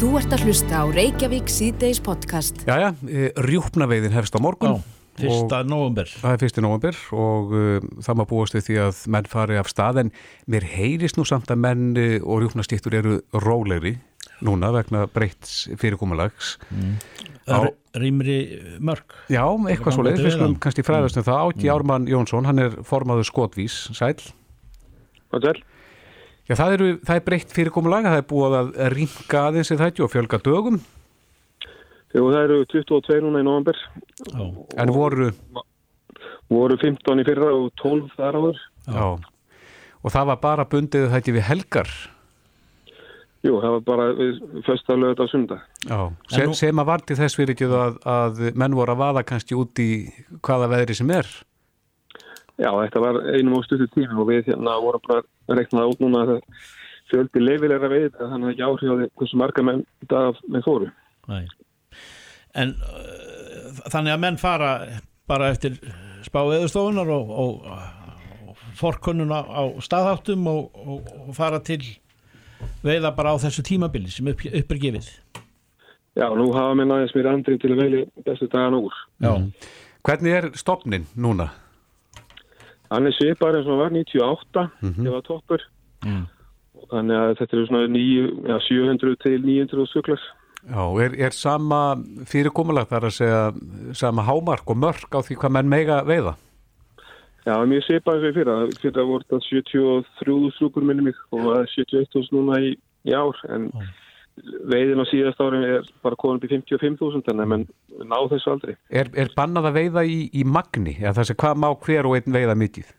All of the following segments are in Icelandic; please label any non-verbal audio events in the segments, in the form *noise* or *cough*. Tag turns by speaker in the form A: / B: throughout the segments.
A: Þú ert að hlusta á Reykjavík síðdeis podcast.
B: Jæja, eh, rjúpnaveiðin hefst á morgun.
C: Já, fyrsta november.
B: Það er fyrsti november og uh, það maður búast við því að menn fari af stað en mér heyrist nú samt að menn uh, og rjúpnastýttur eru rólegri núna vegna breyts fyrirkomulags. Á-
C: R- Rýmri mörg.
B: Já, eitthvað
C: ganga
B: svo leiðis,
C: til
B: við skulum kannski fræðast um það. Átti Ármann Jónsson, hann er formaður skotvís, sæl.
D: Hvað vel?
B: Já, það, eru, það er breytt fyrirkomulag, það er búið að ringa aðeins í þætti og fjölga dögum,
D: Jú, það eru 22 núna í november,
C: Já,
B: en voru,
D: voru 15 í fyrra og 12 þar áður.
B: já, og það var bara bundið þætti við helgar.
D: Jú, það var bara við fyrsta lögut á sunda.
B: Já, sem,
C: nú-
B: sem að var til þess fyrir ekki að, að menn voru að vaða kannski út í hvaða veðri sem er.
D: Já, þetta var einum og stuttu tími og við hérna vorum bara að rekna það út núna að það fjöldi leifilegra við að hann hafði ekki áhrif á því hversu marga menn það með fóru.
C: næ. En uh, þannig að menn fara bara eftir spá eðurstofunar og, og, og forkunnuna á staðháttum og, og, og fara til veiða bara á þessu tímabili sem upp, upp er gefið.
D: Já, nú hafa menn aðeins mér andri til að velja bestu dagan úr.
C: Já.
B: Hvernig er stopnin núna?
D: Hann er svipar eins og hann var 98, það var toppur.
C: Mm.
D: Þannig að þetta eru svona 9, já, 700 til 900 suklar.
B: Já, er, er sama fyrirkomulag þar að segja sama hámark og mörk á því hvað menn mega veiða?
D: Já, mjög svipað eins og í fyrra. Fyrra voru þetta 73 slúkur minni mig og það er 71.000 núna í, í ár. En veiðin á síðast árin er bara komin upp í 55.000 en menn ná þessu aldrei.
B: Er, er bannað að veiða í, í magni? Ja, það sé hvað má hver og einn veiða mikið?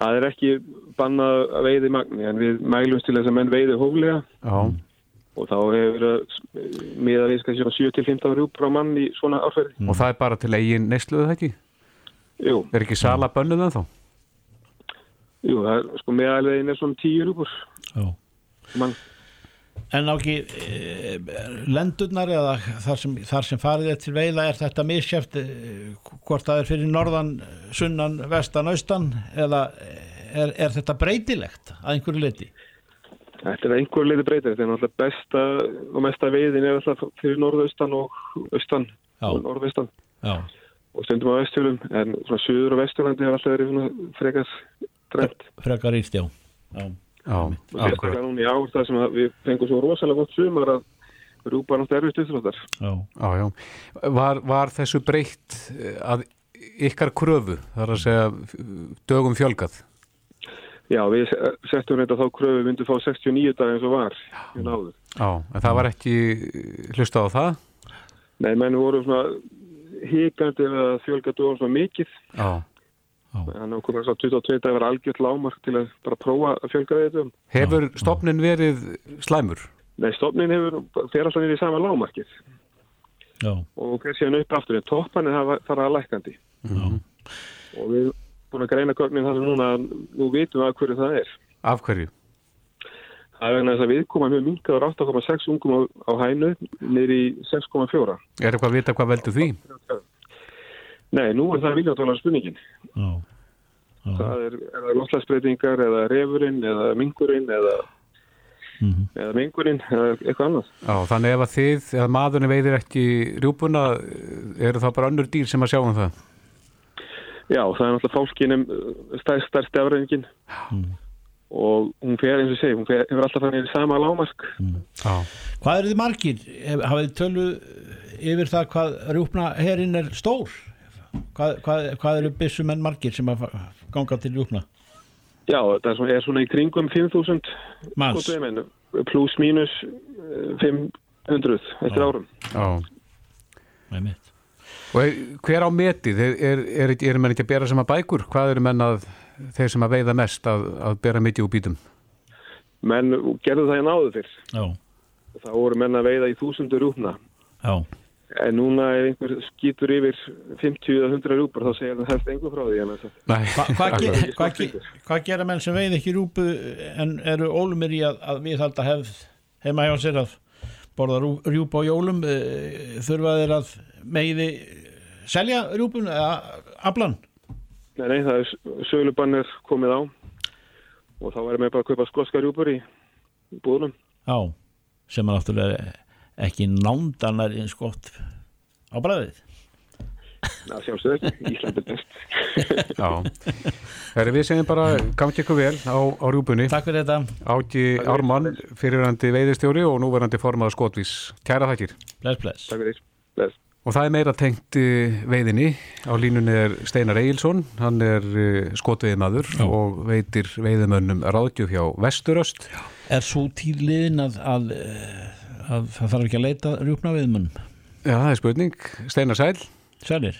D: Það er ekki bannað að veiði í magni en við mælumst til þess að menn veiði hóflega
B: Já,
D: og þá hefur miða við skal sjá 7-15 rjúpur á mann í svona árferði.
B: og það er bara til eigin neysluðu það ekki?
D: Jú,
B: Er ekki sala bönnuð en þá?
D: jú, það er sko meðalvegin er svona 10 rjúpur
C: Já.
D: mann.
C: En á ekki e, lendurnar eða þar sem, þar sem farið er til veiða er þetta misjæft e, hvort það er fyrir norðan, sunnan, vestan, austan eða er, er þetta breytilegt að einhverju liti?
D: Þetta er einhver liði breytir, þetta er náttúrulega besta og mesta veiðin er alltaf fyrir norðaustan og austan
C: Já.
D: og norðaustan
C: Já,
D: og stundum á vestjölum en svona söður og vesturlandi hefur alltaf verið frekar dræmt.
C: frekar íst, já.
D: Sérstaklega núna í ár það sem að við fengum svo rosalega gott sumar að rúpa náttúrulega erfist uppþróttar.
C: já.
B: Já, já. Var, var þessu breytt eh, að ykkar kröfu, þar að segja dögum fjölgað?
D: Já, við settum reynda þá kröfu myndum fá 69 dag eins og var náður.
B: Já, en það var ekki hlusta á það?
D: Nei, menn voru svona híkandi við að fjölga dögum svona mikið.
B: Já.
D: Þannig að komið svo 22 dag var algjört lámark til að bara prófa að fjölga þetta.
B: Hefur stopnin verið slæmur?
D: Nei, stofnin hefur, fer alltaf niður í sama lámarkið.
C: já.
D: og hver síðan upp aftur en toppanir hafa fara að lækandi og við erum búin að greina gögnin þar sem núna nú vitum við að hverju það er
B: Af hverju?
D: það er vegna þess að við komum mjög minkaður 8,6 ungum á, á hænu niður í 6,4
B: Er eitthvað að vita hvað veldur því?
D: Nei, nú er það viljáttalega spurningin
C: já.
D: það er, er það loftlagsbreytingar eða refurinn eða mingurinn eða,
C: Mhm.
D: eða mingurinn eða eitthvað annað
B: Já, þannig ef að þið, eða maðurinn veiðir ekki rjúpuna, eru það bara önnur dýr sem að sjá um það?
D: já, það er náttúrulega fálkinum stærst, stærst afræðingin og hún fer eins og segi, hún fer, hefur alltaf í sama lámark
B: Já.
C: Hvað eru þið margir? Hafið þið tölu yfir það hvað rjúpna herinn er stór? Hvað, hvað, hvað eru byssumenn margir sem að ganga til rjúpna?
D: Já, þetta er svona, er svona í kringum 5.000
C: Manns?
D: skotuðmenn, pluss mínus eh, 500 eftir árum.
B: Já.
C: Nei, mitt.
B: Og er, hver á metið? Er, er, er, er menn ekki að bera sem að bækur? Hvað eru menn að, þeir sem að veiða mest að, að bera mitt í úr bítum?
D: Menn gerðu það í náðu fyrr.
C: Já,
D: Það voru menn að veiða í þúsundur rúpna.
C: já,
D: En núna ef einhver skýtur yfir 50 eða 100 rúpur þá segir það helst einhver frá því. en þess að-
B: Nei,
C: Hva, hvað, ge, hvað, ge, hvað gera menn sem veið ekki rúpu en eru ólumir í að, að við halda hefð heima hjá sér að borða rú, rjúpu á jólum e, þurfa þeir að megiði selja rjúpun eða aflan?
D: Nei, nei, það er sölubannir komið á og þá væri með bara að kaupa skoska rjúpur í búðunum.
C: Já, sem er náttúrulega ekki nándanar eins gott á bræðið
D: Það sjálfsögur, Ísland er best.
B: Já, Heri, við segjum bara gangi ykkur vel á, á rjúbunni
C: Takk fyrir þetta,
B: Áki Ármann, fyrirverandi veiðistjóri og núverandi formaður skotvís Kæra þakkir
C: bless bless
D: Takk fyrir. Bless.
B: Og það er meira tengt uh, veiðinni. Á línunni er Steinar Egilson, hann er uh, skotveiðmaður
C: Já.
B: og veitir veiðimönnum ráðgjöf hjá Vesturöst.
C: Er svo tíliðin að, að, eh, að það þarf ekki að leita rjúpna viðmunum?
B: Já, það er spurning. Steinar Sæl,
C: Sælir?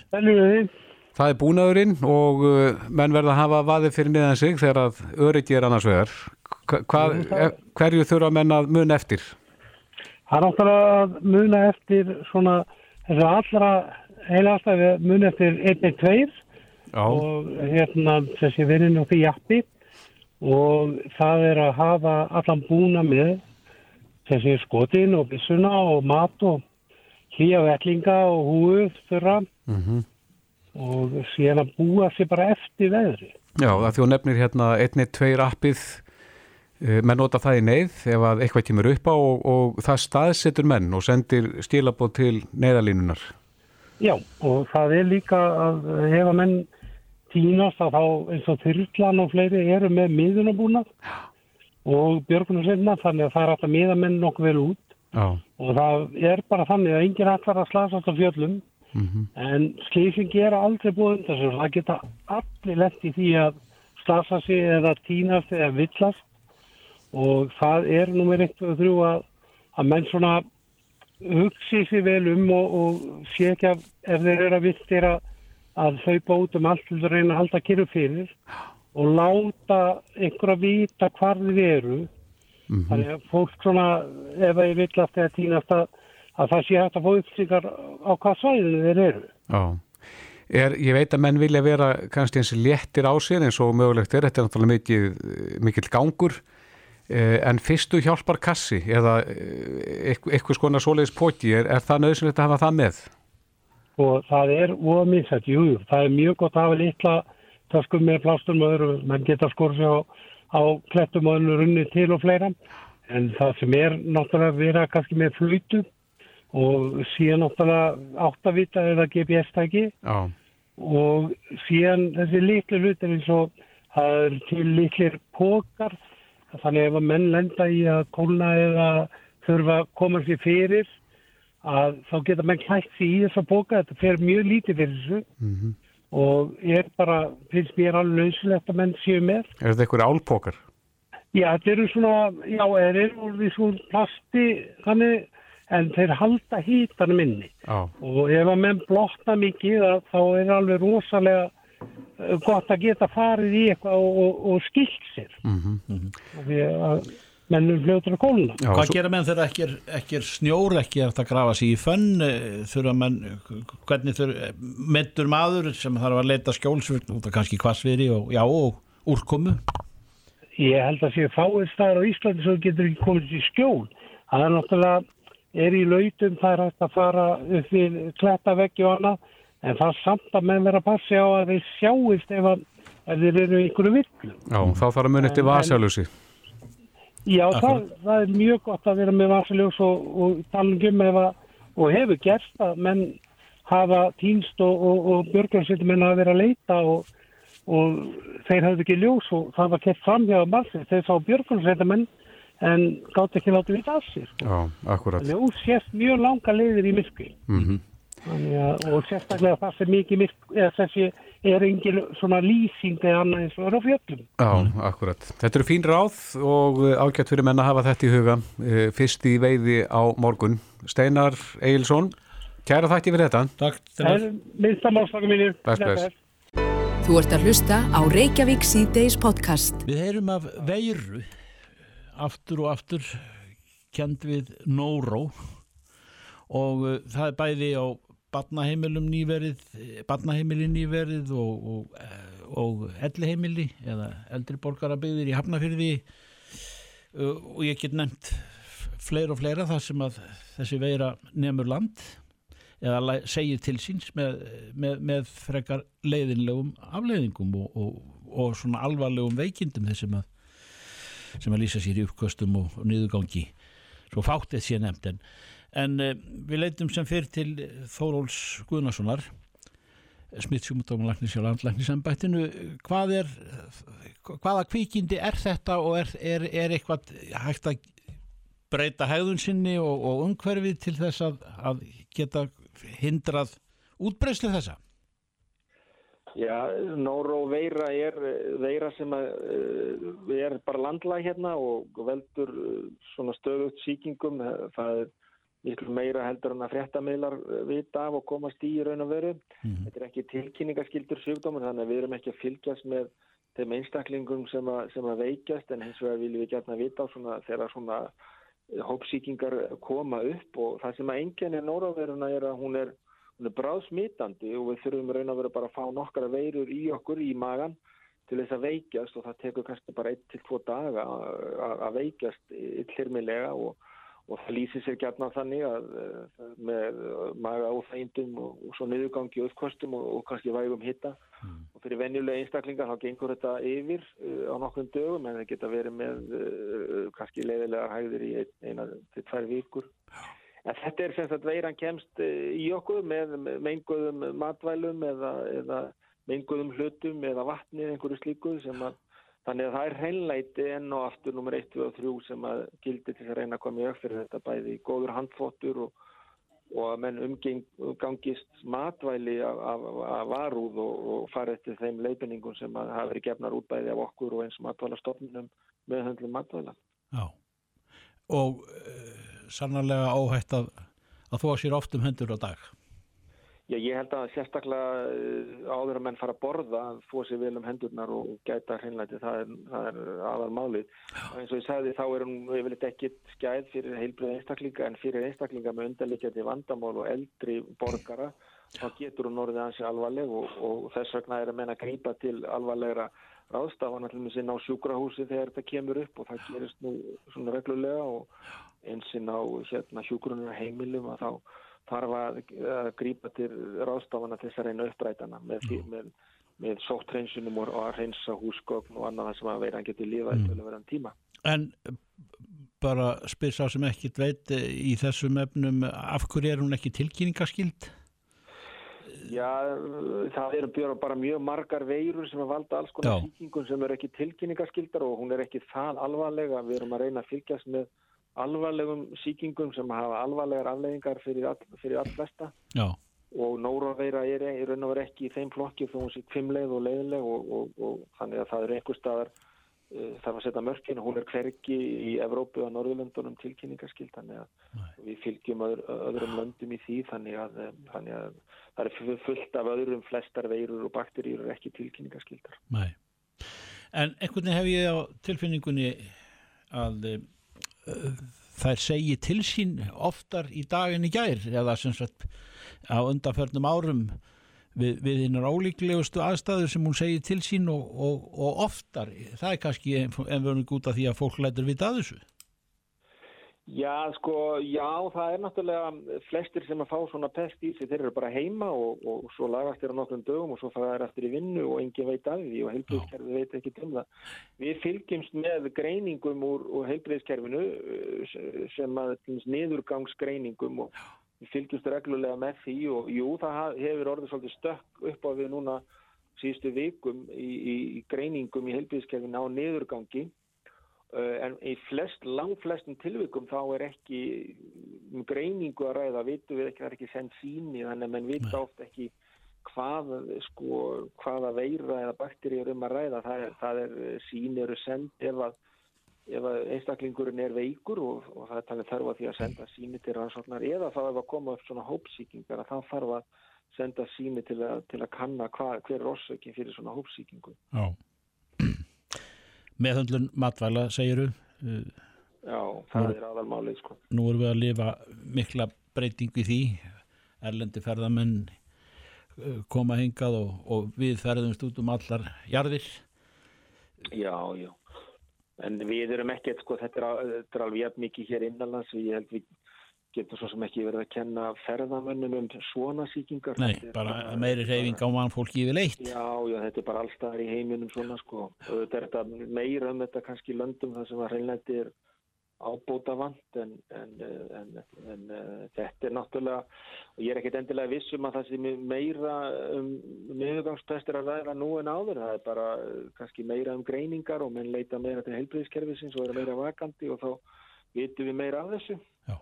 B: það er búnaðurinn og uh, menn verða að hafa vaðið fyrir niðan sig þegar að öryggi er annars vegar. Hva, hvað, eh, hverju þurfa menn að mun eftir?
E: Það er náttúrulega að muna eftir svona þessu allra heilasta við muna eftir 1-2
B: Já,
E: og hérna þessi vinnin og því jappi og það er að hafa allan búna með þessi skotin og byssuna og mat og hlýja vellinga og húð þurra
B: mm
E: og síðan að búa sér bara eftir veðri.
B: Já það hún nefnir hérna 1-2 appið, uh, menn nota það í neyð ef að eitthvað kemur upp á og, og það staðsetur menn og sendir stílabóð til neyðalínunar.
E: Já, og það er líka að hefa menn tínast að þá eins og þyrlan og fleiri eru með miðunabúna og björgunarsveitna þannig að það er alltaf miða menn nokkuð vel út.
B: Já,
E: og það er bara þannig að enginn ætlar að slasast á fjöllum.
B: Mhm.
E: en slísing gera aldrei búið undan sér. Það geta allir lett í því að slasa sig eða tínast eða villast. Og það er nummer 1 og 3 að, að menn svona hugsi sér vel um og, og sé ekki að ef þeir eru að vittir að, að hlaupa út um allt til að reyna að halda kyrru fyrir og láta einhver að vita hvar þið eru þannig að fólk svona ef þeir villast eða tínast að, að það sé hægt að fá upplýsingar á hvað svæðinu þeir eru.
B: Er, ég veit að menn vilja vera kannski eins léttir á sér eins og mögulegt er, þetta er náttúrulega mikil, mikil gangur, eh, en fyrstu hjálpar kassi eða eh, eitthvað skona svoleiðis póki, er, er það nöðsynlegt að hafa það með?
E: og það er óminsett, jú, jú, það er mjög gott að hafa litla töskum með plástum og öðru, menn geta skor sig á, á klettum og öðru runni til og fleira, en það sem er náttúrulega vera kannski með flutu og síðan náttúrulega áttavita eða GPS-tæki
B: Já,
E: og síðan þessi litlu hlutir eins og það er til litlir pókar, þannig ef að menn lenda í að kólna eða þurfa að koma sér fyrir að þá geta menn klætt sér í þessa póka, þetta fer mjög lítið fyrir þessu.
B: Mhm.
E: Og er bara, finnst mér alveg lausilegt að menn séu með.
B: Er þetta eitthvað álpókar?
E: Já, þetta eru svona, já, þeir eru úr því svona plasti, þannig, en þeir halda hítanum inni
B: Já,
E: og ef að menn blotna mikið þá er alveg rosalega eh, gott að geta farið í eitthvað og, og, og skilt sér
B: mhm.
E: af því að mennum fljótur að kóluna.
B: Já,
C: Hvað
B: svo-
C: gera menn þegar ekki er, ekki er snjór, ekki er hægt að grafa sig í fönn, eh, þurfa menn, hvernig þurfa, meittur maður sem þarf að leita skjólsvöld út af kannski hvassveri og, já, og úrkomu?
E: Ég held að sé fáið staðar á Íslandi svo getur ekki komið til skjól. Það er náttúrulega, er í lautum, það er hægt að fara upp við klettaveggi og annað, en það er samt að menn vera að passi á að þeir sjáist ef, að, ef þeir eru í einhverju villu.
B: já, þá þarf að muni eftir
E: En-
B: vasalösi.
E: Já, það, það er mjög gott að vera með vasaljós og, og tala um ef að, og hefur gerst að menn hafa týnst og, og, og björgjarsveitum menn hafa verið að leita og, og þeir hafði ekki ljós og það var kett framhjáða maður þeir sá björgjarsveitum menn en gátt ekki látið vita af sér.
B: Já, akkurat.
E: Ljós sést mjög langa leiðir í
B: Mhm.
E: Þannig að, og sérstaklega það sem mikið myrk, eða þessi er engin svona lýsing eða annað eins og er á fjöllum.
B: Já, akkurat. Þetta eru fín ráð og uh, ágætt fyrir menn að hafa þetta í huga. Uh, Fyrst í veiði á morgun. Steinar Egilson, kæra þætti fyrir þetta.
C: Takk.
E: Það er minnsta málstakar mínir.
B: Bless, bless.
A: Þú ert að hlusta á Reykjavík síðdeis podcast.
C: Við heyrum af veiru aftur og aftur kend við Nóró og uh, það er bæði á barnaheimilum nýverið barnaheimili nýverið og, og, og elliheimili eða eldri borgarabygðir í Hafnafyrði uh, og ég get nefnt fleira og fleira þar sem að þessi veira nefnur land eða segir til síns með, með, með frekar leiðinlegum afleiðingum og, og, og svona alvarlegum veikindum þessum að sem að lýsa sér í uppkostum og, og niðurgangi. Svo fáttið sé nefnd en, en uh, við leitum sem fyrir til Þóróls Guðnarssonar smittsjúmundómalagnis hjá landlæknisembættinu. Hvað er hvaða kvíkindi er þetta og er, er, er eitthvað hægt að breyta hægðun sinni og, og umhverfið til þess að, að geta hindrað útbreyslu þessa?
F: Já, Nóró veira er veira sem að, er bara landlæg hérna og veldur svona stöðut síkingum það er miklu meira heldur en að fréttamiðlar vita af og komast í raun og veru. Mm. Þetta er ekki tilkynningaskildur sjúkdómar þannig að við erum ekki að fylgjast með þeim einstaklingum sem að, sem að veikjast en hins vegar viljum við gætna vita svona þegar svona hópsíkingar koma upp og það sem að enginn er Nóróveruna er að hún er hún er bráðsmitandi og við þurfum raun að vera bara að fá nokkara veirur í okkur í magan til þess að veikjast og það tekur kannski bara 1-2 daga að veikjast illirmilega og, og það lýsir sér gætna þannig að með maga óþægindum og, og svo niðurgangi og uppkostum og, og kannski vægum hitta mm. og fyrir venjulega einstaklingar þá gengur þetta yfir á nokkrum dögum en það geta verið með kannski leiðilega hægðir í eina til tvær vikur. En þetta er sem sagt veiran kemst eh, í okkur með menguðum matvælum eða, eða menguðum hlutum eða vatni eða einhverju slíku sem að þannig að það er hreinleiti enn og aftur nummer 1, 2 og 3 sem að gildi til að reyna að koma í auk fyrir þetta bæði í góður handfóttur og, og að menn umgangist matvæli af, af, af varúð og, og fara eftir þeim leipiningum sem að hafa verið gefnar út bæði af okkur og eins matvælastofnunum með höndlum matvæla.
C: Já og uh, sannarlega óhætt að, að þó að sér oft um hendur á dag.
F: Já, ég held að sérstaklega uh, áður að menn fara að borða að þó sér vel um hendurnar og gæta hreinlæti, það er, það er aðal málið. Og eins og ég sagði þá er hún yfirleitt ekkit skæð fyrir heilbrið einstaklinga en fyrir einstaklinga með undarleikjandi vandamál og eldri borgara þá getur hún orðið hansi alvarleg og, og þess vegna er að menna grípa til alvarlegra ráðstafan allir sinna á sjúkrahúsi þegar þetta kemur upp og það gerist nú svona reglulega og einsinn á hérna, sjúkrunar heimilum að þá þarf að, að grípa til ráðstafana til þess að reyna upprætana með, með, með sóttreinsunum og að reynsa húsgögn og annað sem að vera hann getur lífað mm. til að vera en tíma.
C: En bara spyr sá sem ekkit veit í þessum efnum af hverju er hún ekki tilkynningaskild?
F: Já, það eru bara mjög margar veirur sem að valda alls konar síkingum sem eru ekki tilkynningaskildar og hún er ekki það alvarlega. Við erum að reyna að fylgjast með alvarlegum síkingum sem hafa alvarlegar afleggingar fyrir all, fyrir all flesta.
C: Já.
F: Og Nóraveira er í raun og verið ekki í þeim flokki þó hún sé kvimleið og leiðileg og, og, og þannig að það eru einhver staðar Eh, þarf að setja mörkin og hún er hverki í Evrópu og Norðurlöndunum tilkynningaskild þannig að Nei. við fylgjum öðr, öðrum löndum í því þannig að, eh, þannig að það er fullt af öðrum flestar veirur og bakteríur er ekki tilkynningaskildar
C: Nei. En einhvern veginn hef ég á tilfinningunni að uh, þær segi til sín oftar í daginn í gær eða sem sagt á undanförnum árum við, við hinnar ólíklegustu aðstæður sem hún segir til sín og, og, og oftar, það er kannski enverðing út af því að fólk lætur vita að þessu
F: Já, sko, já, það er náttúrulega flestir sem að fá svona pest í sig, þeir eru bara heima og, og svo lagast þeir á nokkrum dögum og svo fara þeir eftir í vinnu og engin veit af því og heilbríðskerfi veit ekki til það. Við fylgjumst með greiningum úr, heilbríðskerfinu sem að niðurgangsgreiningum og við fylgjumst reglulega með því og jú, það hefur orðið svolítið stökk upp á við núna síðustu vikum í, í, greiningum í helbíðskefinu á niðurgangi uh, en í flest, langflestum tilvikum þá er ekki um greiningu að ræða, vitum við ekki, það er ekki sendt síni, þannig að menn vita oft ekki hvað, sko, hvaða veira eða bakteríur um að ræða, það er, það er síni eru sendt ef að ef einstaklingurinn er veikur og, og það er talið þarf að því að senda síni til rannsóknar eða þá ef að koma upp svona hópsíkingar að þá þarf að senda síni til að, til að kanna hva, hver er orsökin fyrir svona hópsíkingu
C: Já Meðhundlun matvæla segiru
F: Já, það nú, er aðalmálið sko.
C: Nú erum við að lifa mikla breytingu í því. Erlendi ferðamenn uh, koma hingað og, og við ferðumst út um allar jarðir.
F: Já, já. En við erum ekkert sko, þetta er, þetta er alveg mikið hér innanlands. Við held við getum svo sem ekki verið að kenna ferðamönnum um svona síkingar
C: Nei, bara, bara meiri reyfing á mann fólki yfir leitt.
F: Já, já, þetta er bara allstaðar í heiminum svona sko, þetta er þetta meira um þetta kannski löndum þar sem að reynleiti er ábúta vant en, en, en, en þetta er náttúrulega og ég er ekkert endilega vissum að það sé meira um miðugangstestir að ræða nú en áður. Það er bara kannski meira um greiningar og menn leita meira til heilbreyðskerfisins og er meira vakandi og þá vitum við meira af þessu. Já.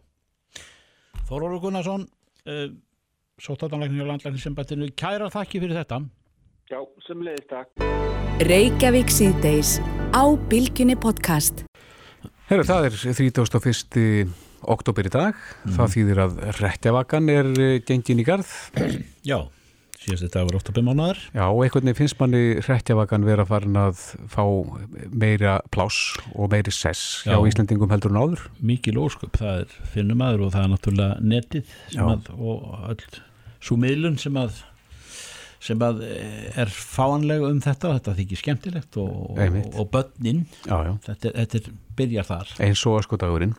C: Þóróru Gunnarsson uh, Sóttatanlækning og landlækning sem bættinu kæra þakki fyrir þetta
F: Já, sem leiðist takk
A: Reykjavík síðdeis á Bilginni podcast
B: Herra, það er 31. oktober í dag. Mm. Það þýðir að réttjavakan er eh, gengin í garð.
C: Já, síðast þetta var oktober mánuðar.
B: Já, einhvern veginn finnst manni réttjavakan vera farin að fá meira pláss og meiri sess Já. hjá Íslandingum heldur en áður.
C: Mikið lósköp, það er finnum aður og það er náttúrulega netið að, og öll svo miðlun sem að sem að eh, er fáanleg um þetta þetta þykir skemmtilegt og, og, og börnin. Já, já. Þetta, þetta er byrjar þar.
B: Eins og aðskotagurinn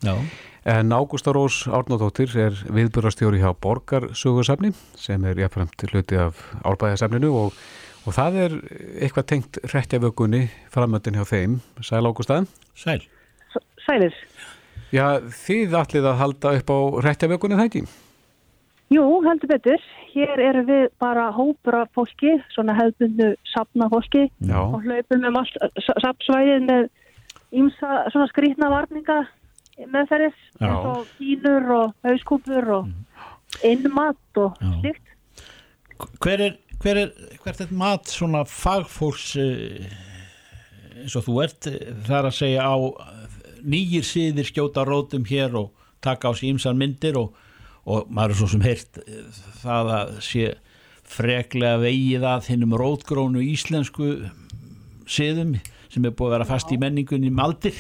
B: en Ágústa Rós Árnóðdóttir er viðbjörnastjóri hjá Borgarsögursafni sem er jáfnframt hluti af árbæðasafninu og, og það er eitthvað tengt réttjafökunni framöndin hjá þeim. Sæl Ágústa.
C: Sæl.
G: Sælir.
B: Já, þið ætlið að halda upp á réttjafökunni það ekki?
G: Jú, heldur betur. Hér eru við bara hópur af fólki, svona hefðbundu sapna fólki Já. og hlaupum um sapsvæðið með ímsa svona skrítna varninga meðferðis, eins og kínur og hauskúpur og innmat og slikt.
C: Hver er, hver er, hvert er mat svona fagfólks eh, eins og þú ert þar að segja á nýjir síðir skjóta rótum hér og taka á sér ímsan myndir og og maður er svo sem heirt eh, það að sé freklega vegið að hinnum rótgrónu íslensku siðum sem er búið að vera fast í menningunni maldir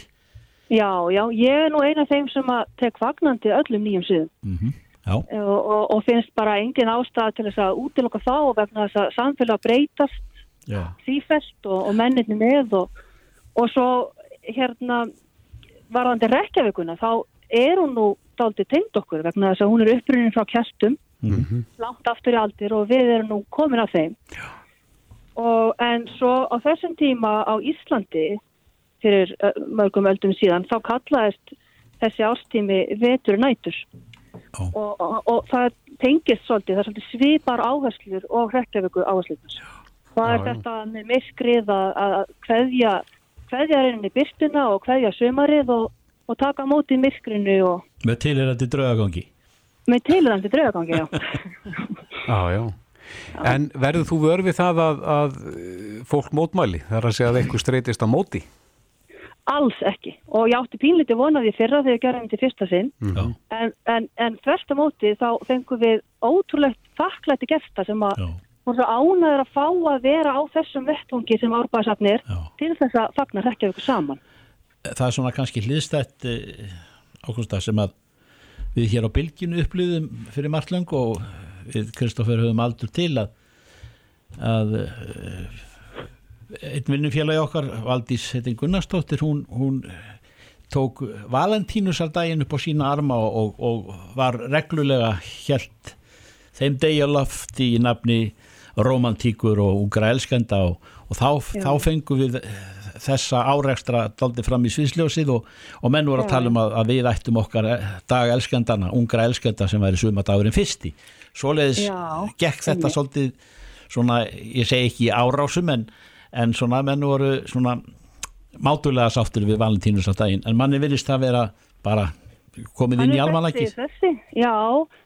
G: Já, já, ég er nú eina af þeim sem að tek vagnandi öllum nýjum siðum mm -hmm. og, og, og finnst bara engin ástæða til þess að útilokka þá og vegna þess að samfélag breytast já. sífælt og, og menninni með og svo hérna varðandi rekjavíkuna þá er hún nú daldi tengd okkur vegna þess að hún er upprunnin frá kjastum mm -hmm. langt aftur í aldir og við erum nú komin af þeim. Og, en svo á þessum tíma á Íslandi fyrir mörgum öldum síðan þá kallaðist þessi ástími vetur nætur. Oh. og, og, og það tengist svolítið, það er svolítið svipar áherslur og hrekkjaföku áherslur það er þetta með miskrið að hverja hverja reyninni byrstuna og hverja sömarið og og taka móti í myrkrinu og...
C: Með tilirandi draugagangi?
G: Með tilirandi draugagangi, já. *laughs*
B: já, já. En verður þú vörfið það að, að fólk mótmæli þar að segja að eitthvað streytist á móti?
G: Alls ekki og ég átti pínliti vonaði fyrra þegar ég gerði þetta fyrsta sinn mm. en, en, en þversta móti þá fengum við ótrúlegt þakklætti gefta sem að voru svo ánæður að fá að vera á þessum vettvangi sem árbæðsafnir til þess að fagnar rekja ykkur saman
C: það er svona kannski hliðstætt eh, ákvæmsta sem að við hér á bylginu upplýðum fyrir margt lang og við Kristófer höfum aldur til að að eh, einn vinnufélagi okkar Valdís Heitin Gunnarsdóttir hún, hún tók Valentínusardaginn upp á sína arma og, og, var reglulega helt þeim degjalaft í nafni romantíkur og ungra elskenda og, og þá, þá fengum við þessa áreikstra daldi fram í sviðsljósið og, og menn voru að tala um að, að við ættum okkar eh, dag elskendana, ungra elskenda sem væri sumadagurinn fyrsti. Svoleiðis Já, gekk þetta ennig. svolítið svona, ég segi ekki árásum en, en svona menn voru svona mátulega sáttur við valentínus á daginn. En manni virðist það vera bara komið inn í almanlæki
G: Já,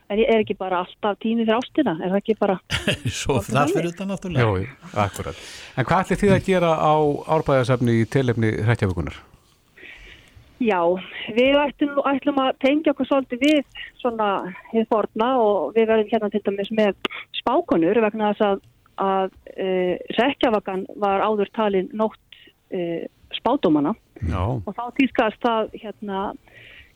G: er, er ekki bara alltaf tími fyrir ástina, er það ekki bara *laughs*
C: Svo þar fyrir þetta náttúrulega.
B: Jó, akkurat. En hvað ætlir þið að gera á árbæðasafni í telefni hrettjafökunar?
G: Já, við ætlum, ætlum að tengja okkur svolítið við svona við forna og við verðum hérna til dæmis með spákonur vegna þess að, að e, hrettjavakan var áður talin nótt e, spátumana og þá týrkast það hérna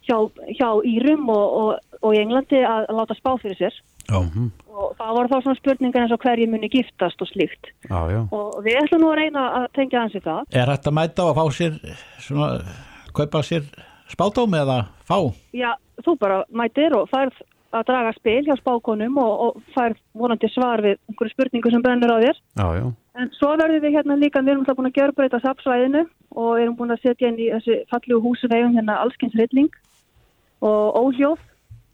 G: hjá, hjá Írum og, og, og í Englandi að láta spá fyrir sér já. Mhm. og það voru þá svona spurningar eins og hverju muni giftast og slíkt já, já. og við ætlum nú að reyna að tengja hans í það
C: Er þetta að mæta og að fá sér svona, kaupa sér spátóm eða fá?
G: Já, þú bara mætir og færð að draga spil hjá spákonum og, og færð vonandi svar við einhverju spurningu sem brennur á þér
B: Já, já
G: En svo verðum við hérna líka, við erum alltaf búin að gjörbreyta sapsvæðinu og erum búin að setja inn í þessu fallegu húsum eigum hérna allskynnsreitling og óhljóð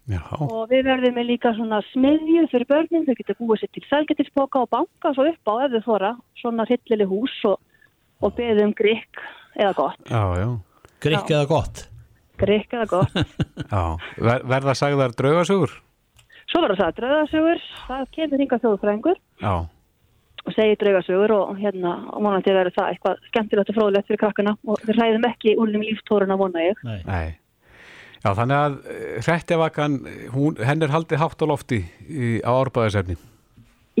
B: Já.
G: og við verðum með líka svona smiðju fyrir börnin, þau getur búið sér til selgetilsboka og banka svo upp á ef þau þóra svona hryllileg hús og, og beðum grikk eða gott
B: Já, já.
C: Grikk eða gott?
G: Grikk eða gott *laughs*
B: Ver, verða sagðar draugasögur?
G: Svo verður það draugasögur, það kemur hinga þjóðfræðingur
B: Já.
G: og segir draugasögur og hérna og vonandi verður það eitthvað skemmtilegt og fróðlegt fyrir krakkana og við ræðum ekki úr þeim líftóruna vona ég.
C: Nei.
B: Nei. Já, þannig að hrettjavakan, henn er haldið hátt á lofti í, á árbæðisefni.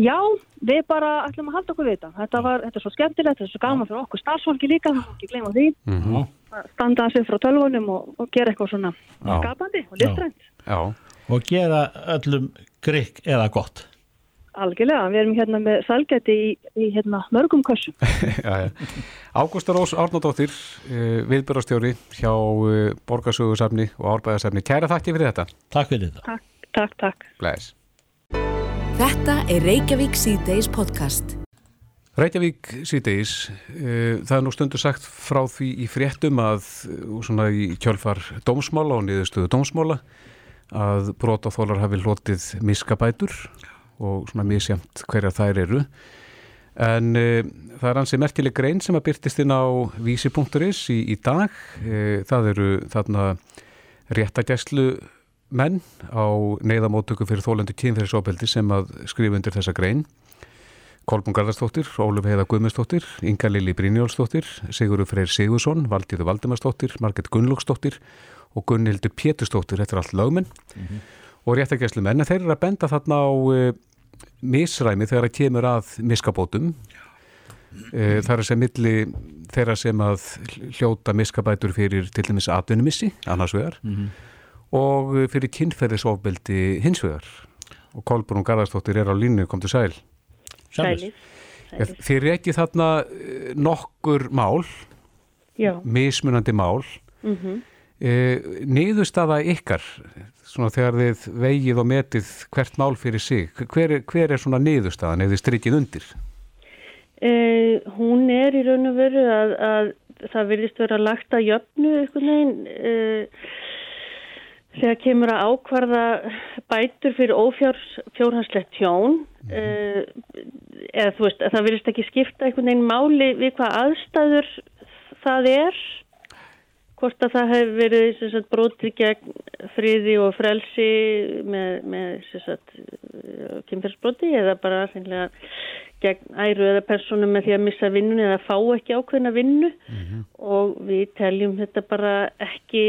G: Já, við bara ætlum að halda okkur við þetta. Þetta, var, þetta er svo skemmtilegt, þetta er svo gaman fyrir okkur starfsfólki líka, ekki gleyma því.
B: Mm -hmm.
G: Standa að sig frá tölvunum og, og gera eitthvað svona Já. skapandi og listrænt.
B: Já.
C: Og gera öllum grikk eða gott.
G: Algjörlega, við erum hérna með salgæti í, í hérna, mörgum kössum. *laughs*
B: Ágústa Rós Árnóttóttir, uh, viðbörastjóri hjá uh, Borgarsögursafni og Árbæðarsafni. Kæra þakki fyrir þetta.
C: Takk fyrir þetta.
G: Takk, takk, takk.
B: Blæs.
A: Þetta er Reykjavík C-Days podcast.
B: Reykjavík síðdeis, uh, það er nú stundu sagt frá því í fréttum að svona í kjölfar dómsmála og niðurstöðu dómsmála að brotaþólar hafi hlotið miskabætur og svona misjamt hverja þær eru. En uh, það er hansi merkileg grein sem að byrtist inn á vísi.is í, í dag. Uh, það eru þarna réttagæslu menn á neyðamótöku fyrir þólendu kynferðisofbeldi sem að skrifa undir þessa grein. Kolbún Garðarsdóttir, Óluf Heiða Guðmundsdóttir Inga Lili Brynjólfsdóttir Sigurður Freyr Sigursson, Valdíður Valdimarsdóttir Marget Gunnlóksdóttir og Gunnhildur Pétursdóttir, þetta er allt lögmenn. Mm -hmm. Og réttagæslu menn en þeir eru að benda þarna á uh, misræmi þegar það kemur að miskabótum uh, það er sem milli þeirra sem að hljóta miskabætur fyrir til dæmis atvinnumissi, annars vegar mm -hmm. og fyrir kynferðisofbeldi hins vegar og Kolbrún Garðarsdóttir er á línu, kom til sæl
G: Sælir.
B: Þið reykið þarna nokkur mál
G: Já.
B: mismunandi mál
G: mm -hmm.
B: e, niðurstaða ykkar svona þegar þið vegið og metið hvert mál fyrir sig hver, hver er svona niðurstaðan eða þið strykið undir?
H: Uh, hún er í raun og veru að, að það virðist vera lagt að jöfnu eitthvað neginn uh, þegar kemur að ákvarða bætur fyrir ófjórhanslegt tjón mm. uh, eða þú veist að það virðist ekki skipta einhvern veginn máli við hvað aðstæður það er hvort að það hefur verið sagt, brotið gegn friði og frelsi með, með kynferðsbroti eða bara reynilega gegn æru eða persónu með því að missa vinnun eða fá ekki ákveðna vinnu mm -hmm. og við teljum þetta bara ekki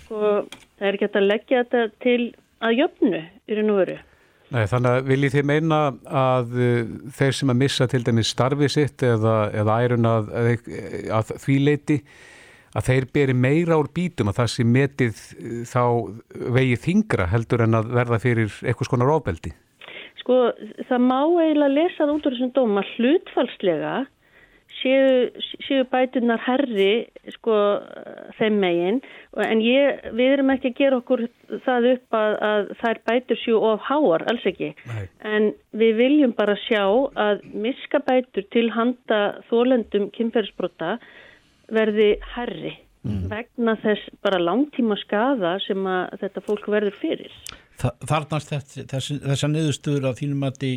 H: sko, það er ekki að leggja þetta til að jöfnu í raun og veru
B: Nei, þannig að viljið þið meina að uh, þeir sem að missa til dæmis starfið sitt eða, eða ærun að, að, að því leiti að þeir beri meira úr bítum að það sem metið þá vegið þingra heldur en að verða fyrir eitthvað skonar ofbeldi?
H: Sko, það má eiginlega lesað út úr þessum dóma hlutfalslega séu, séu bætunar herri sko þeim megin en ég, við erum ekki að gera okkur það upp að, að þær bætur séu of háar, alls ekki
B: Nei.
H: en við viljum bara sjá að miska bætur til handa þólendum kynferðsbrota verði herri mm. vegna þess bara langtíma skada sem að þetta fólk verður fyrir.
C: Þa, Þarnast þess, þess, þessa niðurstöður á þínum að því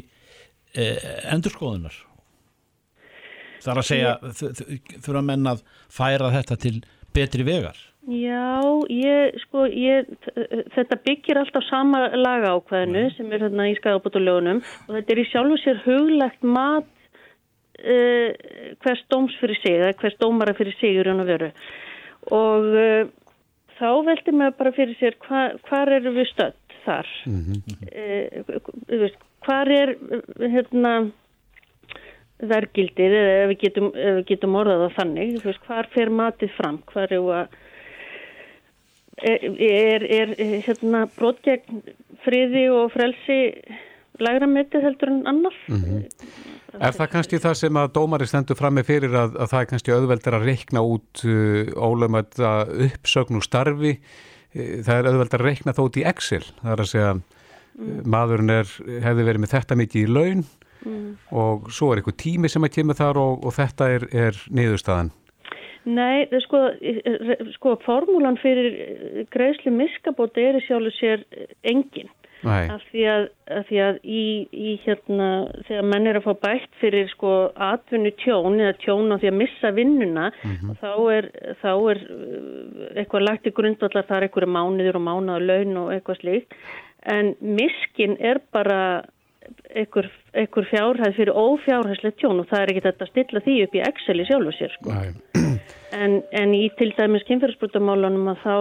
C: eh, endurskoðunar? Það er að segja þurfa menn að færa þetta til betri vegar?
H: Já, ég, sko, ég, þetta byggir alltaf sama laga ákveðinu sem er hérna í skagabótulegunum og þetta er í sjálfu sér huglegt mat uh, hvers dóms fyrir sig eða hvers dómara fyrir sig í raun og veru og uh, þá veldi maður bara fyrir sér hva, hvar eru við stödd þar mm -hmm. uh, hvar er hérna vergildið eða ef við getum, ef við getum orðað á þannig, veist, hvar fer matið fram, hvar er að er, er, er hérna brot gegn friði og frelsi lægra metið heldur en annar mm -hmm.
B: Er það kannski það sem að dómari stendur fram með fyrir að, að það er kannski auðveldur að reikna út uh, ólöfum að uppsögn og starfi það er auðveldur að reikna það út í Excel það er að segja mm. maðurinn er, hefði verið með þetta mikið í laun Mm. og svo er eitthvað tími sem að kemur þar og, og þetta er, er niðurstaðan
H: Nei, sko, sko formúlan fyrir greiðslu miskabóti er í sjálfu sér engin. Af því að, af því að í, í hérna, þegar menn er að fá bætt fyrir sko atvinnu tjón eða tjón á því að missa vinnuna mm -hmm. þá, er, þá er uh, eitthvað lagt í grundvallar þar eitthvað mánuður og mánuður laun og eitthvað slíkt en miskin er bara einhver, einhver fjárhæð fyrir ófjárhæðslega tjón og það er ekki þetta að stilla því upp í Excel í sjálfu sér sko. en, en í til dæmis kynferðsbrutamálunum að þá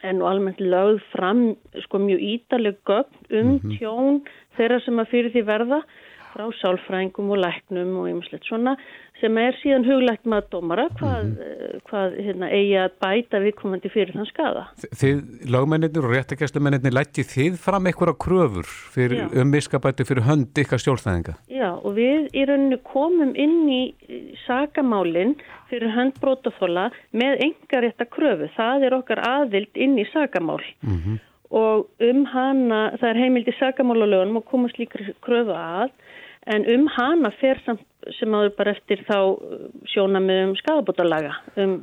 H: er nú almennt lögð fram sko mjög ítaleg gögn um -hmm. tjón þeirra sem að fyrir því verða frá sálfrængum og læknum og einmislegt svona sem er síðan huglegt með að dómara hvað, mm -hmm. hvað hérna, eigi að bæta viðkomandi fyrir þann skada.
B: Þið, lagmennir og réttakæstumennir, lætti þið fram einhverja kröfur fyrir, um miskabæti fyrir hönd ykkar stjórnstæðinga?
H: Já, og við í rauninu komum inn í sagamálinn fyrir hönd brótaþóla með enga rétta kröfu. Það er okkar aðvild inn í sagamál. Mm -hmm. Og um hana, það er heimild í sagamálulegunum og komast líka kröfu að en um hana fer samt sem áður bara eftir þá uh, sjóna með um skadabótalaga um,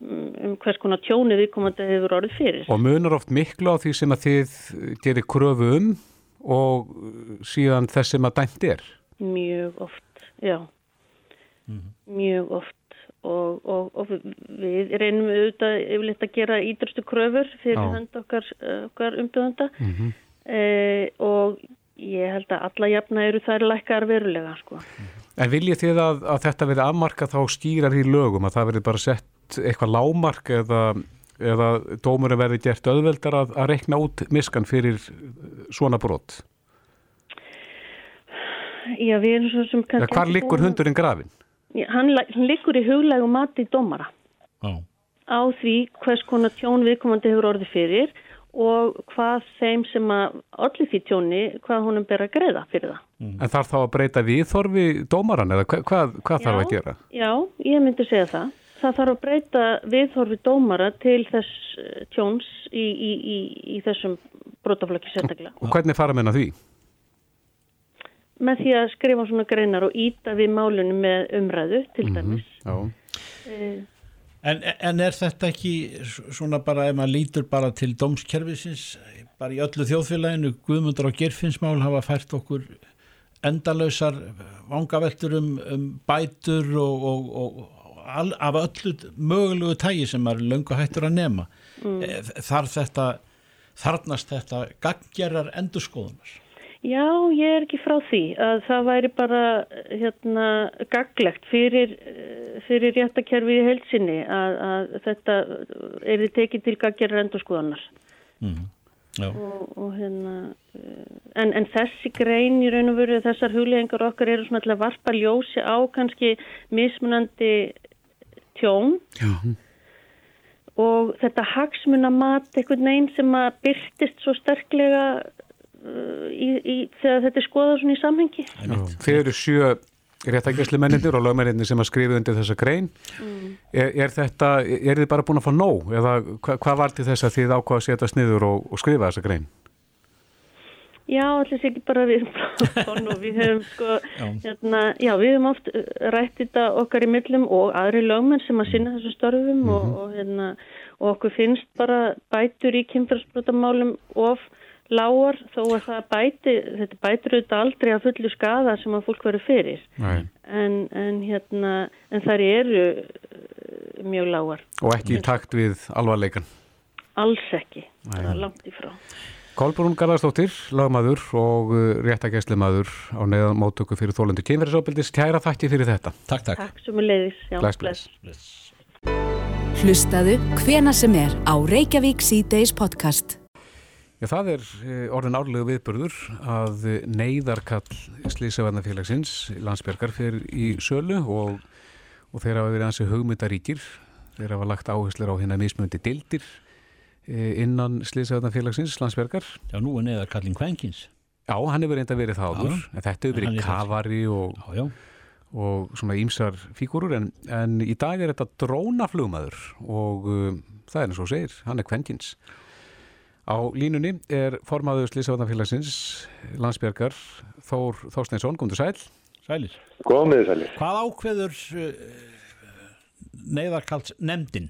H: um hvers konar tjóni viðkomandi hefur orðið fyrir.
B: Og munar oft miklu á því sem að þið gerir kröfu um og síðan þess sem að dæmt er?
H: Mjög oft, já. Mm -hmm. Mjög oft og, og, og við reynum auðvitað yfirleitt að gera ídröstu kröfur fyrir hönd okkar, okkar umbyrðanda mm -hmm. eh, og Ég held að alla jafna eru þær lækkar verulega sko.
B: En viljið þið að, að þetta verði afmarka þá skýrar í lögum að það verði bara sett eitthvað lámark eða, eða dómurinn verði gert öðveldar að, að rekna út miskan fyrir svona brot?
H: Já, við erum svo sem
B: kannski... Hvar liggur hundurinn grafin?
H: Já, hann, hann liggur í huglægu mati dómara.
B: Á.
H: Á því hvers konar tjón viðkomandi hefur orðið fyrir og hvað þeim sem að allir því tjóni, hvað honum ber að greiða fyrir það.
B: Mm. En þarf þá að breyta viðþorfi dómaran eða hvað, hvað, hvað já, þarf að gera?
H: Já, ég myndi segja það. Það þarf að breyta viðþorfi dómara til þess eh, tjóns í, í, í, í þessum brotaflöki sérstaklega.
B: Og hvernig fara menna því?
H: Með því að skrifa svona greinar og íta við málunum með umræðu til mhm, dæmis. Mm -hmm.
C: Já. E En, en er þetta ekki svona bara ef maður lítur bara til dómskerfisins bara í öllu þjóðfélaginu Guðmundur og Gerfinsmál hafa fært okkur endalösar vangaveltur um, um bætur og, og, og all, af öllu mögulegu tægi sem er löngu hættur að nema mm. Eh, þarf þetta þarnast þetta gaggerar endurskoðunar
H: Já, ég er ekki frá því að það væri bara hérna, gaglegt fyrir, fyrir réttakerfi í heilsinni að, að þetta er þið tekið til gaggerar endurskoðanar. Mm. Og, og hérna, en, en þessi grein í raun og veru þessar huglegingar okkar eru svona alltaf varpa ljósi á kannski mismunandi tjón Já. og þetta hagsmunamat einhvern veginn sem að byrtist svo sterklega í, í, þegar þetta er skoðað svona í samhengi.
B: Þeir eru sjö réttækjasli mennindir og lögmennindir sem að skrifa undir þessa grein. Mm. Er, er þetta, er þið bara búin að fá nóg eða hva, hvað var til þess að þið ákvaða að setja sniður og, og skrifa þessa grein?
H: Já, allir sé ekki bara við við hefum sko *laughs* já. Hérna, já, við hefum oft uh, rætt þetta okkar í millum og aðri lögmenn sem að sinna þessum störfum mm -hmm. og, mhm. og, hérna, og okkur finnst bara bætur í kynfærsbrotamálum of lágar þó að það bæti, þetta bætir auðvitað aldrei að fullu skada sem að fólk verður fyrir en, en, hérna, en þar eru uh, mjög lágar.
B: Og ekki í takt við alvarleikan?
H: Alls ekki, Nei. það er langt ifrá.
B: Kolbrún Garðarsdóttir, lagmaður og uh, réttakæslimaður á neðan móttöku fyrir þólendu kynverðisofbildis. Kæra þakki fyrir þetta.
C: Takk, takk.
H: Takk sem er leiðis.
B: Bless, bless. bless.
A: Hlustaðu hvena sem er á Reykjavík C-Days podcast.
B: Já, það er eh, orðin árlegu viðbörður að neyðarkall Slísavarnafélagsins, landsbergar, fyrir í sölu og, og þeir hafa verið hansi hugmyndaríkir. Þeir hafa lagt áherslur á hérna mismöndi dildir eh, innan Slísavarnafélagsins, landsbergar.
C: Já, nú er neyðarkallin kvænkins.
B: Já, hann hefur reynda verið það áður, en þetta hefur verið kavari og, já, já. og svona ímsar fígurur, en, en í dag er þetta drónaflugmaður og um, það er eins og segir, hann er kvænkins. Á línunni er formaður Slísavatnafélagsins landsbjörgar Þór Þórsteinsson, góður sæl
C: Sælir
I: Góðið sælir
C: Hvað ákveður uh, neyðarkalds nefndin?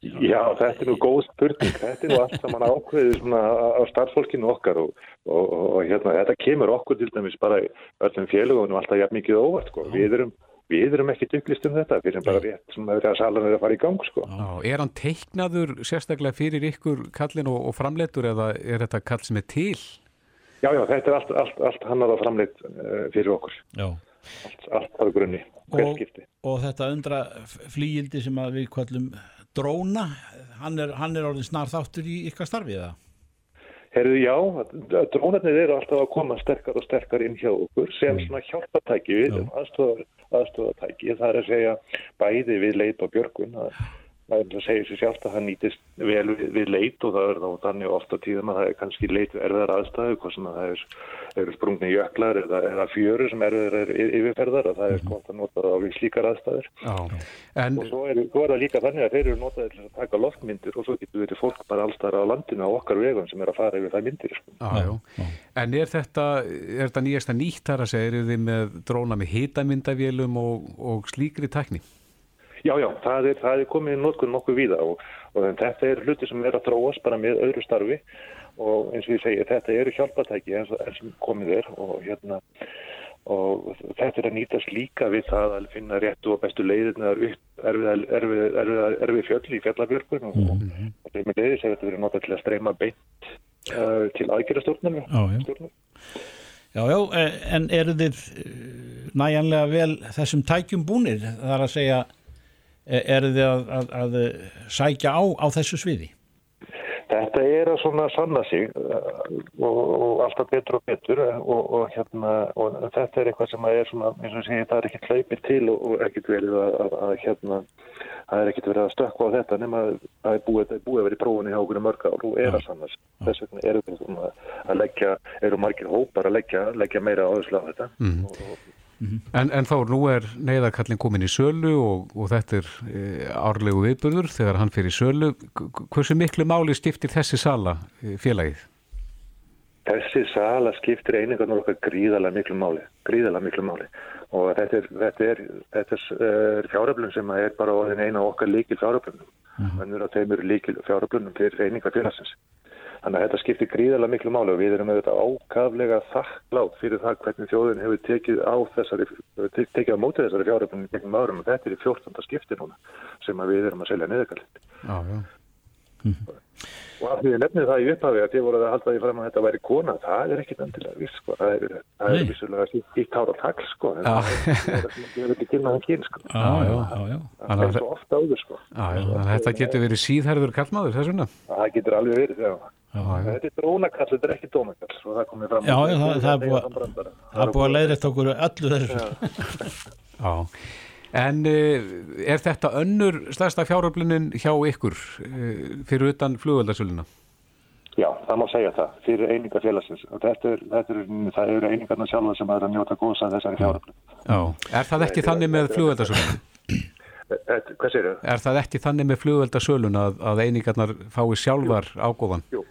I: Já, þetta er nú góð spurning. Þetta er nú allt saman ákveðið svona á starffólkinu okkar og, og, og, og hérna, þetta kemur okkur til dæmis bara öllum félagunum alltaf jafn mikið óvart. Sko. Við erum, við erum ekki dugglist um þetta fyrir bara rétt sem að salan er að fara í gang. Sko.
B: Já, er hann teiknaður sérstaklega fyrir ykkur kallin og framleitur eða er þetta kall sem er til?
I: Já, já, þetta er allt, allt, allt hann að framleitt uh, fyrir okkur.
C: Já.
I: Allt, allt á grunni, skipti.
C: Og þetta undra flíildi sem við kvallum dróna, hann er, hann er orðin snar þáttur í ykkar starfið það?
I: Herðu, já, drónarnir eru alltaf að koma sterkar og sterkar inn hjá okkur sem mm. svona hjálpatæki við, aðstofatæki, það er að segja bæði við leit og björgun að það segir sér sjálft að það nýtist vel við, við leit og það er þá þannig ofta tíðum að það er kannski leit erfiðar aðstæðu hvað sem að það er, eru sprungni jöklar eða, eða fjöru sem erfiðar er yfirferðar og það er gott að nota það á við slíkar aðstæður
B: en...
I: og svo er, svo er það líka þannig að þeir eru notaði til að taka loftmyndir og svo getur við til fólk bara allstara á landinu á okkar vegum sem er að fara yfir það myndir sko.
B: já, já. En er þetta, er þetta nýjasta nýtt þar að segja, eru þið með dróna með hitamyndavélum og, og slíkri tækni?
I: Já, já, það er, það er komið í nótkunn nokkuð víða og, og þetta er hluti sem er að þróast bara með öðru starfi og eins og ég segi, þetta eru hjálpatæki eins og sem komið er og hérna og þetta er að nýtast líka við það að finna réttu og bestu leiðirnaðar upp erfið, erfið, erfið, erfið fjöll í fjallabjörgun og mm -hmm. þetta er með leiðis að þetta verið notað til að streyma beint uh, til aðgerastjórnum
C: Já, já, en eru þið næjanlega vel þessum tækjum búnir? Það er að segja eru þið að, að, að sækja á á þessu sviði?
I: Þetta er að svona sanna sig uh, og, og alltaf betur og betur og, og, hérna, og þetta er eitthvað sem er svona, eins og sé, það er ekkert hlaupið til og ekkert verið að, að hérna, það er ekkert verið að stökka á þetta nema að það er búið, búið að vera í prófunni hjá okkur mörg ár og er að sanna sig. Þess vegna eru við að leggja, eru margir hópar að leggja, leggja meira áherslu á þetta
B: mm. og Mm -hmm. En, en þá nú er neyðarkallin komin í sölu og, og þetta er e, árlegu viðbörður þegar hann fyrir sölu. Hversu miklu máli stiftir þessi sala e, félagið?
I: Þessi sala skiptir einingarnar okkar gríðalega miklu máli, gríðalega miklu máli og þetta er, þetta er, þetta er fjáröflun sem er bara eina okkar líkil fjáröflunum. Mm -hmm. Þannig að þeim eru líkil fjáröflunum fyrir einingar félagsins. Þannig að þetta skiptir gríðarlega miklu máli og við erum auðvitað ákaflega þakklátt fyrir það hvernig þjóðin hefur tekið á þessari, tekið á mótið þessari fjáröfnum gegnum árum og þetta er í 14. skipti núna sem við erum að selja niðurkallið.
B: Já, já.
I: Mm -hmm. Og af því að nefnið það í upphafi að þið voruð að halda því fram að þetta væri kona, það er ekkit endilega viss, sko. Það er, það er vissulega ítt ára takl, sko. En það er ekki maður kyn, sko.
B: Já, já, já, já.
I: Það er svo ofta áður, sko.
B: Já, já, þetta getur verið síðherður kallmaður, þess vegna?
I: Það getur alveg verið, já. Þetta er drónakall, þetta er ekki dómakall og það komið fram.
C: Já, já, það, það, það er búið, búið að leiðrætt okkur öllu þessu.
B: Já, *laughs* en uh, er þetta önnur stærsta fjáröflunin hjá ykkur uh, fyrir utan flugveldasöluna?
I: Já, það má segja það, fyrir einingar félagsins. Og þetta er, þetta er, það eru einingarna sjálfa sem er að njóta góðsa þessari fjáröflun.
B: Já, er það ekki þannig með
I: sér þau?
B: Er það ekki þannig með flugveldasöluna að, að einingarnar fái sjálfar ágóðan?
I: Jú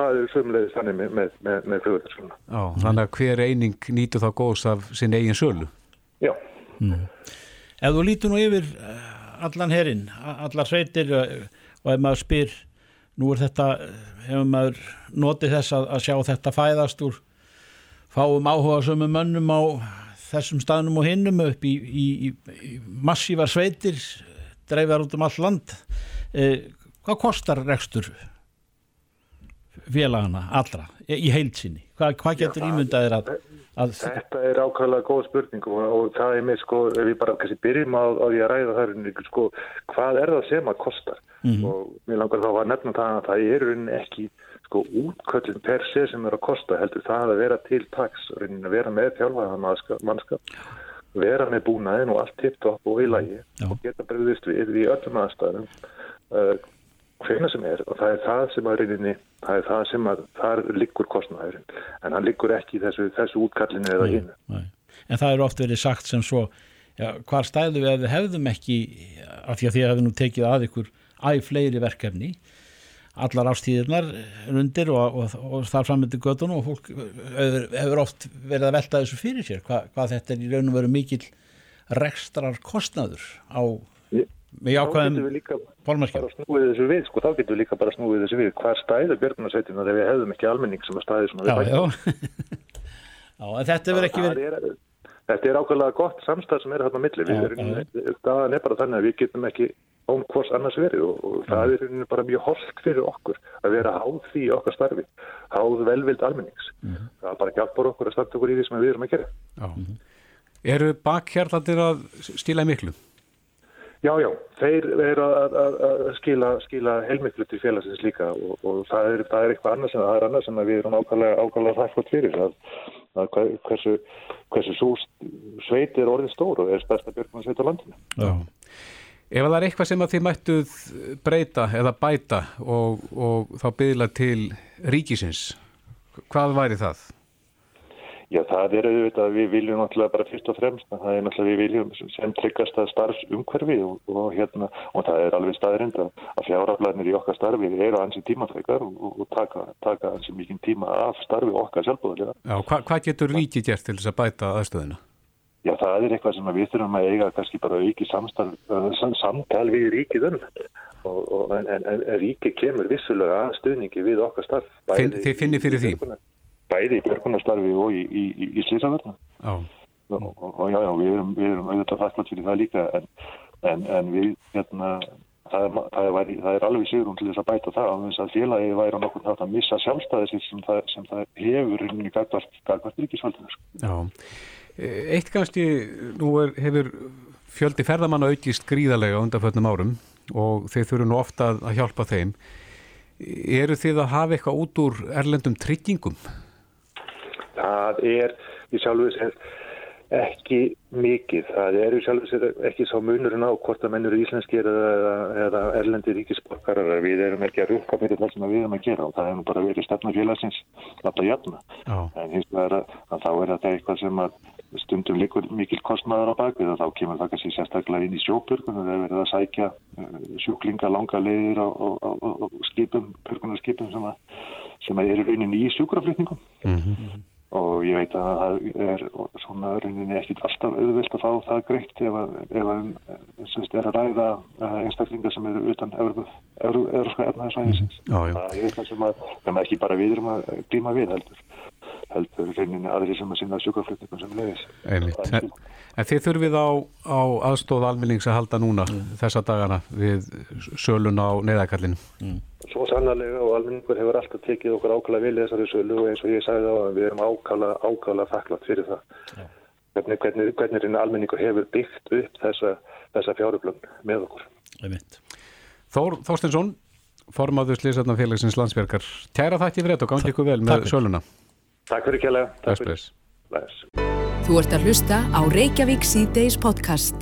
I: það er sömulegðis þannig með, með, með, með flugvöldarskóluna.
B: Já, þannig að hver eining nýtu þá góðs af sin eigin sölu?
I: Já.
C: Mm. Ef þú lítur nú yfir eh, allan herrin, allar sveitir eh, og ef maður spyr, nú er þetta, hefur maður notið þess að, að sjá þetta fæðast úr fáum áhuga sömu mönnum á þessum staðnum og hinnum upp í, í, í, í massívar sveitir, dreifar út um all land. Eh, hvað kostar rekstur félagana allra í heilsinni Hva, hvað getur ímyndaðir að, að
I: Þetta er ákvæmlega góð spurning og, og það er með sko, ef við bara kannski byrjum á, á því að ræða það sko, hvað er það sem að kostar mm -hmm. og mér langar þá að nefna það að það er ekki sko útköllin per se sem er að kosta heldur það að vera til taks að vera með þjálfaðan mannskap vera með búnaðin og allt tipt upp og í lagi Já. og geta breyðist við í öllum aðstæðum uh, hvena sem er og það er það sem að reyninni, það er það sem að þar liggur kostnæðurinn en hann liggur ekki í þessu, þessu útkallinu eða hinn.
C: En það er oft verið sagt sem svo, já, hvar stæðu við að við hefðum ekki, af því að því að við nú tekið að ykkur æg fleiri verkefni, allar ástíðirnar undir og, og, og þar framöndir göttun og fólk hefur oft verið að velta þessu fyrir sér, Hva, hvað þetta er í raun og veru mikil rekstrar kostnæður á með jákvæðum fólkmannskjum
I: sko, þá getum við líka bara snúið þessu við hvað stæður björgunarsveitina þegar við hefðum ekki almenning sem að stæði svona
C: já, já. *laughs* já, en þetta verður ekki verið
I: Þetta er ákveðlega gott samstæð sem er þarna milli. Við erum, staðan er bara þannig að við getum ekki án hvors annars verið og, og það er bara mjög holdt fyrir okkur að vera háð því okkar starfi, háð velvild almennings. -hmm. Það er bara allt okkur að starta okkur í því sem við erum að gera. -hmm.
B: Eru bakhjarlandir að stíla miklu?
I: Já, já, þeir eru að, að, að skila, skila heilmiklu til félagsins líka og, og það, er, það er eitthvað annars en það er annars en við erum ákvæmlega, ákvæmlega þakklátt fyrir að, að hversu, hversu svo sveit er orðin stór og er stærsta björgum sveit á landinu.
B: Já. Ef það er eitthvað sem að þið mættuð breyta eða bæta og, og þá byggla til ríkisins, hvað væri það?
I: Já, það er auðvitað, við viljum náttúrulega bara fyrst og fremst, það er náttúrulega við viljum sem tryggast að starfsumhverfi og, og hérna, og það er alveg staðrind að fjáraflæðinir í okkar starfi eru ansi tímatrækar og, og taka, taka ansi mikið tíma af starfi okkar sjálfbúðulega.
B: Já, hva, hvað getur ríki gert til þess að bæta aðstöðuna?
I: Já, það er eitthvað sem við þurfum að eiga kannski bara auki samtal við ríkið um og, en, en, en ríkið kemur vissulega að stuðningi við okkar starf.
B: Finn, þið finnir fyrir því?
I: Bæði í björgunarstarfi og í, í, í, í slísaverðna.
B: Já.
I: Og, og já, já, við erum, við erum auðvitað fætlat fyrir það líka en, en við, hérna, það er, það, er, það er alveg sigur um til þess að bæta það að þess að félagi væri á nokkur nátt að missa sjálfstæði sem það, sem það hefur í gagvart ríkisfaldinu.
B: Já. Eitt kannski, nú er, hefur fjöldi ferðamanna aukist gríðarlega undanfötnum árum og þeir þurfu nú ofta að hjálpa þeim. Eru þið að hafa eitthvað út úr erlendum tryggingum?
I: Það er í sjálfu sem ekki mikið. Það eru sjálfsög ekki sá munurinn á hvort að menn eru íslenskir eða, eða erlendi ríkisborgarar. Við erum ekki að rukka fyrir það sem við erum að gera og það hefur bara verið stefna félagsins alltaf jæfna. En hins vegar að, þá er þetta eitthvað sem að stundum líkur mikil kostmaður á bakvið og þá kemur það kannski sérstaklega inn í og það er verið að sækja uh, sjúklinga langa leiðir á, á, á, á skipum, björgunarskipum sem, sem er í rauninni í sjúkraflutningum. Mm -hmm og ég veit að það er svona rauninni ekkit alltaf auðvilt að fá það greitt ef að, ef að semst, er að ræða uh, einstaklingar sem eru utan európska efnaðarsvæðisins. Það er eitthvað sem að er ekki bara við erum að glíma við heldur heldur rauninni aðri sem að sinna sjúkaflutningum sem leiðis.
B: En, en þið þurfið á, á aðstóð almennings að halda núna mm. þessa dagana við sölun á neyðakallinu? Mm.
I: Svo sannarlega og almenningur hefur alltaf tekið okkur ákala vilja þessari sölu og eins og ég sagði á að við erum ákala, ákala þakklátt fyrir það. Ja. Hvernig, hvernig, hvernig almenningur hefur byggt upp þessa, þessa fjáröflun með okkur.
B: Þór Þorstinsson, formáður Slísarnafélagsins landsverkar. Tæra þætti fyrir þetta og gangi ykkur vel með Takk. söluna.
I: Takk fyrir kjælega.
B: Takk fyrir.
A: Þú ert að hlusta á Reykjavík C-Days podcast.